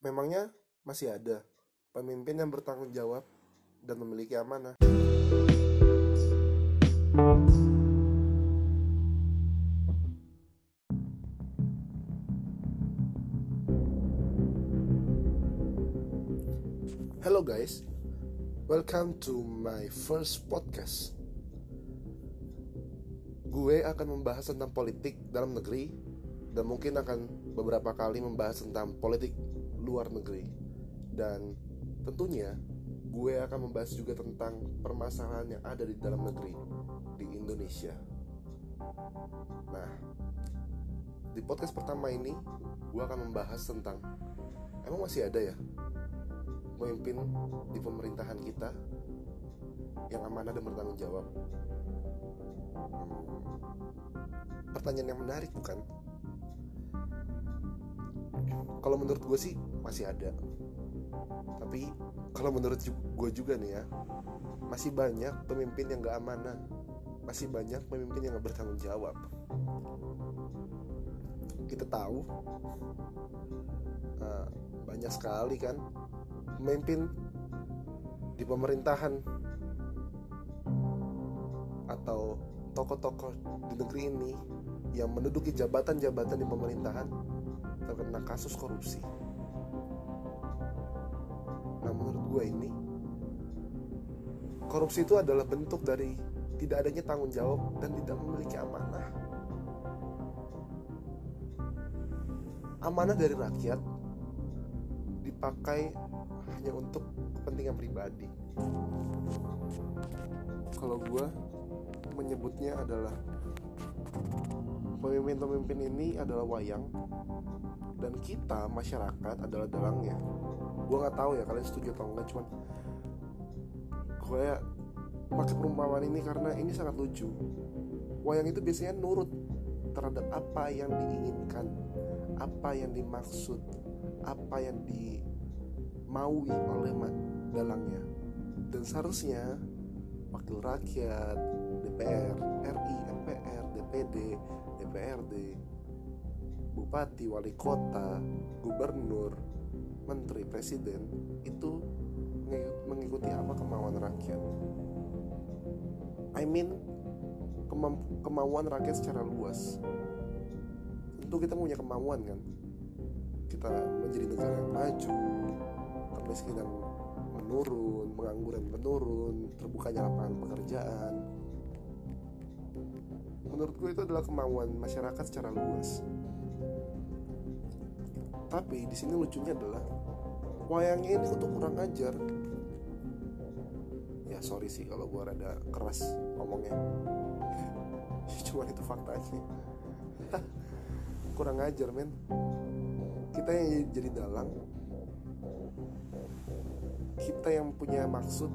Memangnya masih ada pemimpin yang bertanggung jawab dan memiliki amanah? Hello guys, welcome to my first podcast. Gue akan membahas tentang politik dalam negeri dan mungkin akan beberapa kali membahas tentang politik luar negeri. Dan tentunya gue akan membahas juga tentang permasalahan yang ada di dalam negeri di Indonesia. Nah, di podcast pertama ini gue akan membahas tentang emang masih ada ya pemimpin di pemerintahan kita yang amanah dan bertanggung jawab? Hmm, pertanyaan yang menarik bukan? Kalau menurut gue sih masih ada. Tapi kalau menurut gue juga nih ya, masih banyak pemimpin yang gak amanah. Masih banyak pemimpin yang gak bertanggung jawab. Kita tahu uh, banyak sekali kan pemimpin di pemerintahan atau tokoh-tokoh di negeri ini yang menduduki jabatan-jabatan di pemerintahan terkena kasus korupsi. Nah, menurut gue ini korupsi itu adalah bentuk dari tidak adanya tanggung jawab dan tidak memiliki amanah. Amanah dari rakyat dipakai hanya untuk kepentingan pribadi. Kalau gue menyebutnya adalah pemimpin-pemimpin ini adalah wayang dan kita masyarakat adalah dalangnya. Gue nggak tahu ya kalian setuju atau enggak, cuman gue pakai perumpamaan ini karena ini sangat lucu. Wayang itu biasanya nurut terhadap apa yang diinginkan, apa yang dimaksud, apa yang dimaui oleh dalangnya. Dan seharusnya wakil rakyat, DPR, RI, MPR, DPD, DPRD, bupati, wali kota, gubernur, menteri, presiden itu mengikuti apa kemauan rakyat. I mean kemauan rakyat secara luas. Tentu kita punya kemauan kan. Kita menjadi negara yang maju, kemiskinan menurun, pengangguran menurun, terbukanya lapangan pekerjaan. Menurut gue itu adalah kemauan masyarakat secara luas. Tapi di sini lucunya adalah wayangnya ini tuh kurang ajar. Ya sorry sih kalau gue rada keras ngomongnya. Cuman itu faktanya. kurang ajar men. Kita yang jadi dalang kita yang punya maksud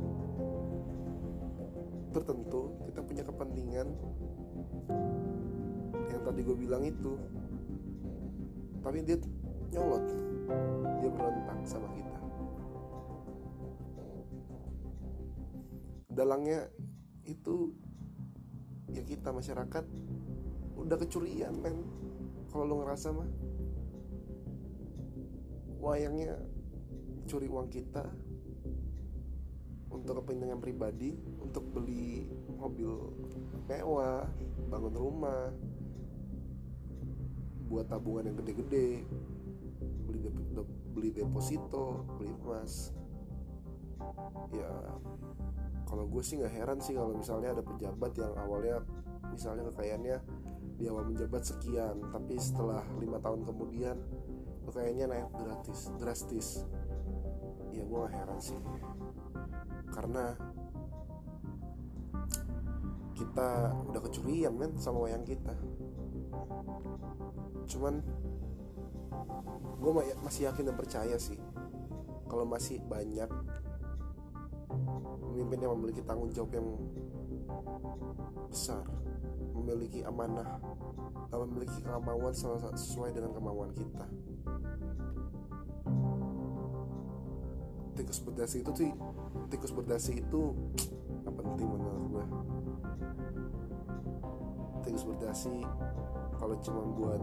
tertentu kita punya kepentingan yang tadi gue bilang itu tapi dia nyolot. Dia berontak sama kita. Dalangnya itu ya kita masyarakat udah kecurian men. Kalau lo ngerasa mah wayangnya curi uang kita untuk kepentingan pribadi untuk beli mobil mewah bangun rumah buat tabungan yang gede-gede beli deposito beli emas. Ya kalau gue sih nggak heran sih kalau misalnya ada pejabat yang awalnya misalnya kekayaannya di awal menjabat sekian tapi setelah lima tahun kemudian kekayaannya naik gratis drastis. Ya gue gak heran sih. Karena kita udah kecurian men sama wayang kita. Cuman gue masih yakin dan percaya sih kalau masih banyak pemimpin yang memiliki tanggung jawab yang besar memiliki amanah dan memiliki kemauan sesuai dengan kemauan kita. Tikus berdasi itu sih tikus berdasi itu gak penting menurut gue tikus berdasi kalau cuma buat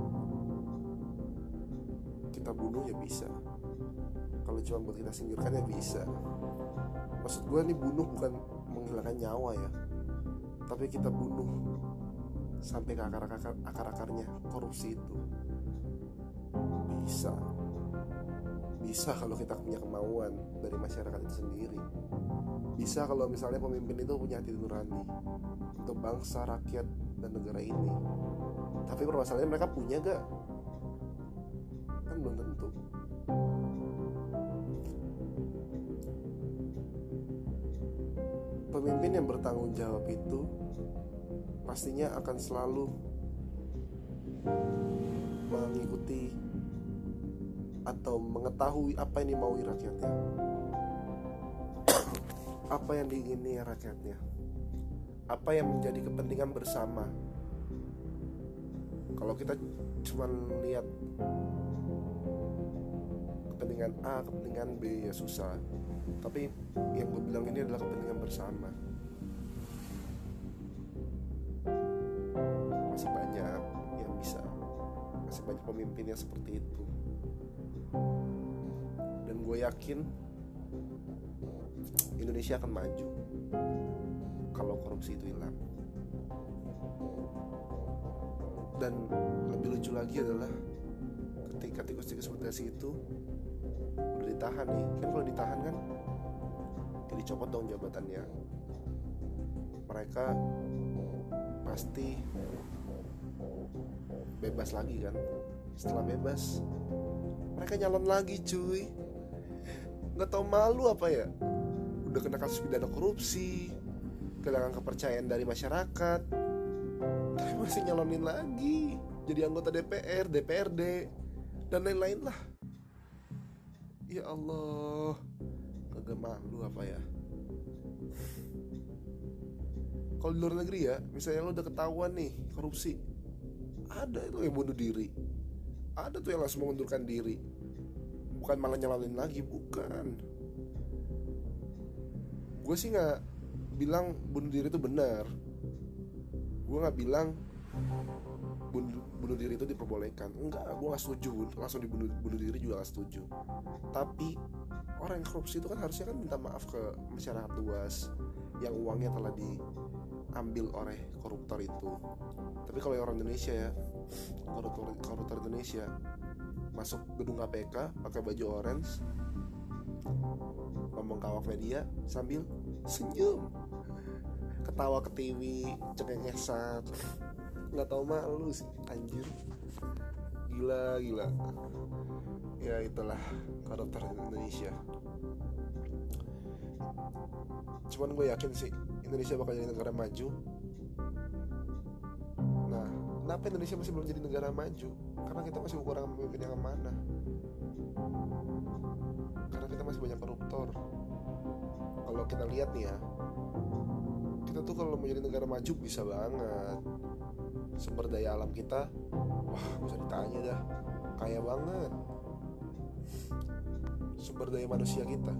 kita bunuh ya bisa. Kalau cuma buat kita singkirkan ya bisa. Maksud gue nih bunuh bukan menghilangkan nyawa ya. Tapi kita bunuh sampai ke akar-akar akar-akarnya korupsi itu. Bisa. Bisa kalau kita punya kemauan dari masyarakat itu sendiri. Bisa kalau misalnya pemimpin itu punya hati nurani untuk bangsa rakyat dan negara ini. Tapi permasalahannya mereka punya gak kan belum tentu. Pemimpin yang bertanggung jawab itu pastinya akan selalu mengikuti atau mengetahui apa yang dimaui rakyatnya. Apa yang diingini rakyatnya. Apa yang menjadi kepentingan bersama. Kalau kita cuma lihat kepentingan A kepentingan B ya susah. Tapi yang gue bilang ini adalah kepentingan bersama. Masih banyak yang bisa masih banyak pemimpin yang seperti itu. Dan gue yakin Indonesia akan maju kalau korupsi itu hilang. Dan lebih lucu lagi adalah ketika tikus-tikus mutasi itu ditahan nih. Kan kalau ditahan kan ya dicopot dong jabatannya. Mereka pasti bebas lagi kan. Setelah bebas mereka nyalon lagi cuy. Nggak tau malu apa ya. Udah kena kasus pidana korupsi kehilangan kepercayaan dari masyarakat. Tapi masih nyalonin lagi. Jadi anggota DPR, DPRD dan lain-lain lah ya Allah. Kagak malu apa ya? Kalau di luar negeri ya misalnya lo udah ketahuan nih korupsi. Ada itu yang bunuh diri. Ada tuh yang langsung mengundurkan diri. Bukan malah nyalonin lagi bukan. Gue sih nggak bilang bunuh diri itu benar. Gue nggak bilang bunuh, bunuh diri itu diperbolehkan. Enggak gue nggak setuju. Langsung dibunuh bunuh diri juga nggak setuju. Tapi orang yang korupsi itu kan harusnya kan minta maaf ke masyarakat luas yang uangnya telah diambil oleh koruptor itu. Tapi kalau orang Indonesia ya koruptor koruptor Indonesia masuk gedung KPK pakai baju orange ngomong kawak media sambil senyum. Ketawa ke TV cengengesan nggak tahu malu sih anjir. Gila gila. Ya itulah koruptor Indonesia. Cuman gue yakin sih Indonesia bakal jadi negara maju. Nah kenapa Indonesia masih belum jadi negara maju? Karena kita masih kekurangan pemimpin yang amanah karena kita masih banyak koruptor. Kalau kita lihat nih ya kita tuh kalau menjadi negara maju bisa banget sumber daya alam kita wah usah ditanya dah. Kaya banget. Sumber daya manusia kita.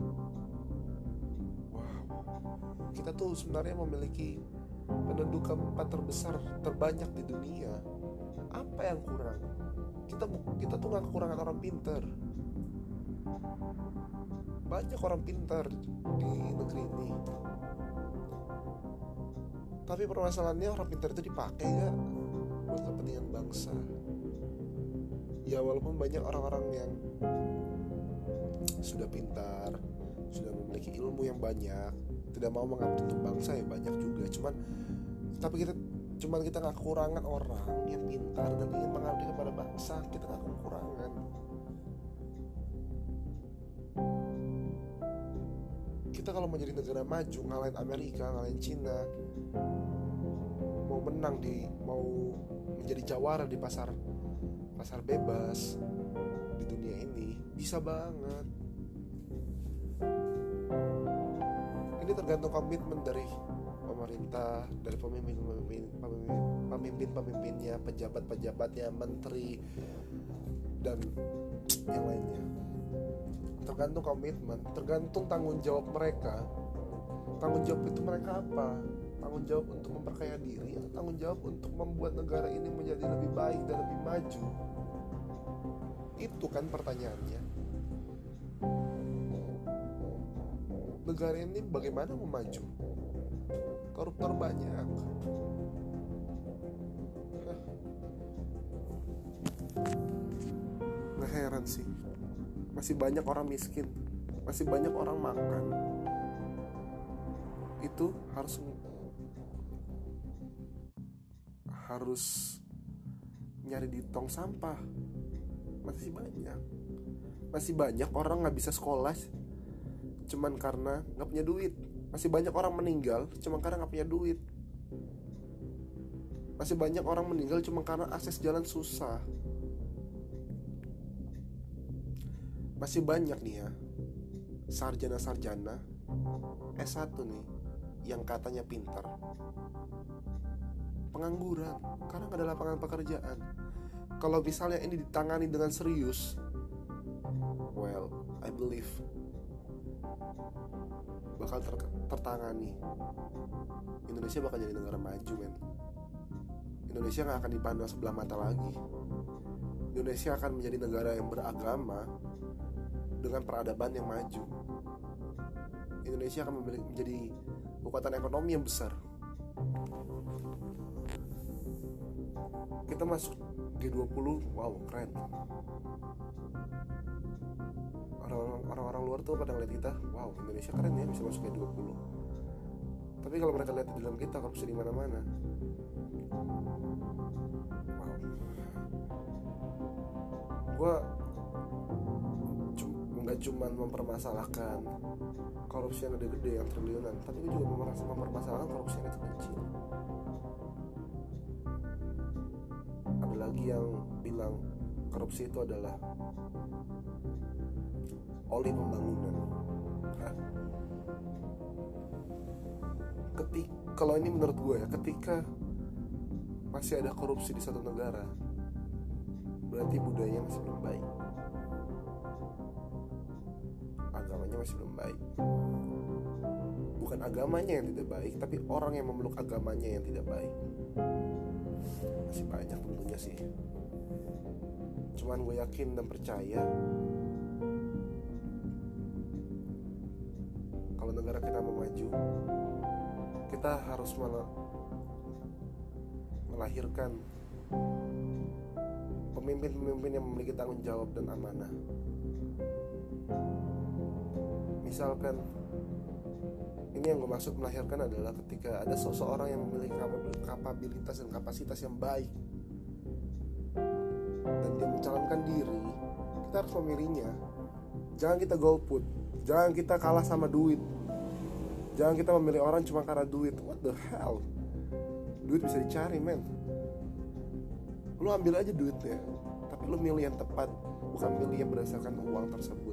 Wow kita tuh sebenarnya memiliki penduduk keempat terbesar terbanyak di dunia. Apa yang kurang? Kita kita tuh nggak kekurangan orang pinter banyak orang pintar di negeri ini. Tapi permasalahannya orang pintar itu dipakai gak buat kepentingan bangsa. Ya walaupun banyak orang-orang yang sudah pintar sudah memiliki ilmu yang banyak tidak mau mengabdi untuk bangsa ya banyak juga. Cuman tapi kita cuman kita nggak kekurangan orang yang pintar dan ingin mengabdi kepada bangsa kita nggak kekurangan. Kita kalau menjadi negara maju ngalahin Amerika ngalahin Cina menang di mau menjadi jawara di pasar pasar bebas di dunia ini bisa banget. Ini tergantung komitmen dari pemerintah dari pemimpin pemimpin pemimpin pemimpinnya pejabat pejabatnya menteri dan yang lainnya. Tergantung komitmen tergantung tanggung jawab mereka. Tanggung jawab itu mereka apa tanggung jawab untuk memperkaya diri atau tanggung jawab untuk membuat negara ini menjadi lebih baik dan lebih maju. Itu kan pertanyaannya. Negara ini bagaimana mau maju koruptor banyak. Nah heran sih. Masih banyak orang miskin. Masih banyak orang makan. Itu harus Harus Nyari di tong sampah. Masih banyak. Masih banyak orang gak bisa sekolah Cuman karena gak punya duit. Masih banyak orang meninggal Cuman karena gak punya duit. Masih banyak orang meninggal cuma karena akses jalan susah. Masih banyak nih ya Sarjana-sarjana S1 nih Yang katanya pintar Pengangguran Karena gak ada lapangan pekerjaan Kalau misalnya ini ditangani dengan serius Well, I believe Bakal ter tertangani Indonesia bakal jadi negara maju men Indonesia nggak akan dipandang sebelah mata lagi. Indonesia akan menjadi negara yang beragama dengan peradaban yang maju. Indonesia akan menjadi kekuatan ekonomi yang besar. Kita masuk G20, wow keren. Orang-orang luar tuh pada ngeliat kita, wow Indonesia keren ya bisa masuk G20. Tapi kalau mereka lihat di dalam kita korupsi di mana-mana, gue nggak cuma mempermasalahkan korupsi yang gede-gede yang triliunan tapi gue juga mempermasalahkan korupsi yang kecil yang bilang korupsi itu adalah oli pembangunan. Ketika kalau ini menurut gue ya ketika masih ada korupsi di satu negara berarti budaya masih belum baik. Agamanya masih belum baik. Bukan agamanya yang tidak baik tapi orang yang memeluk agamanya yang tidak baik masih banyak tentunya sih cuman gue yakin dan percaya kalau negara kita mau maju kita harus melahirkan pemimpin-pemimpin yang memiliki tanggung jawab dan amanah. Misalkan ini yang gue maksud melahirkan adalah ketika ada seseorang yang memiliki kapabilitas dan kapasitas yang baik dan dia mencalonkan diri, kita harus memilihnya. Jangan kita golput, jangan kita kalah sama duit. Jangan kita memilih orang cuma karena duit. What the hell? Duit bisa dicari, men lu ambil aja duitnya tapi lu milih yang tepat bukan milih yang berdasarkan uang tersebut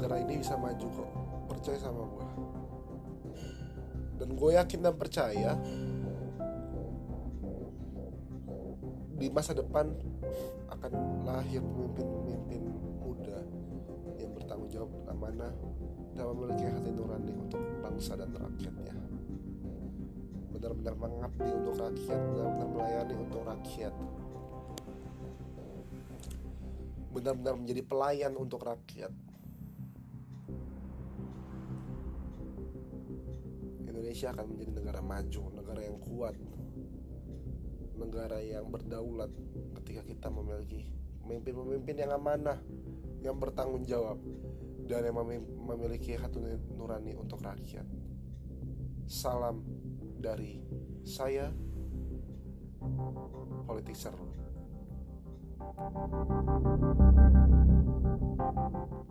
negara ini bisa maju kok. Percaya sama gue dan gue yakin dan percaya di masa depan akan lahir pemimpin-pemimpin muda yang bertanggung jawab amanah dan memiliki hati nurani untuk bangsa dan rakyatnya. Benar-benar mengabdi untuk rakyat benar-benar melayani untuk rakyat. Benar-benar menjadi pelayan untuk rakyat Indonesia akan menjadi negara maju negara yang kuat negara yang berdaulat ketika kita memiliki pemimpin-pemimpin yang amanah yang bertanggung jawab dan yang memiliki hati nurani untuk rakyat. Salam dari saya politik seru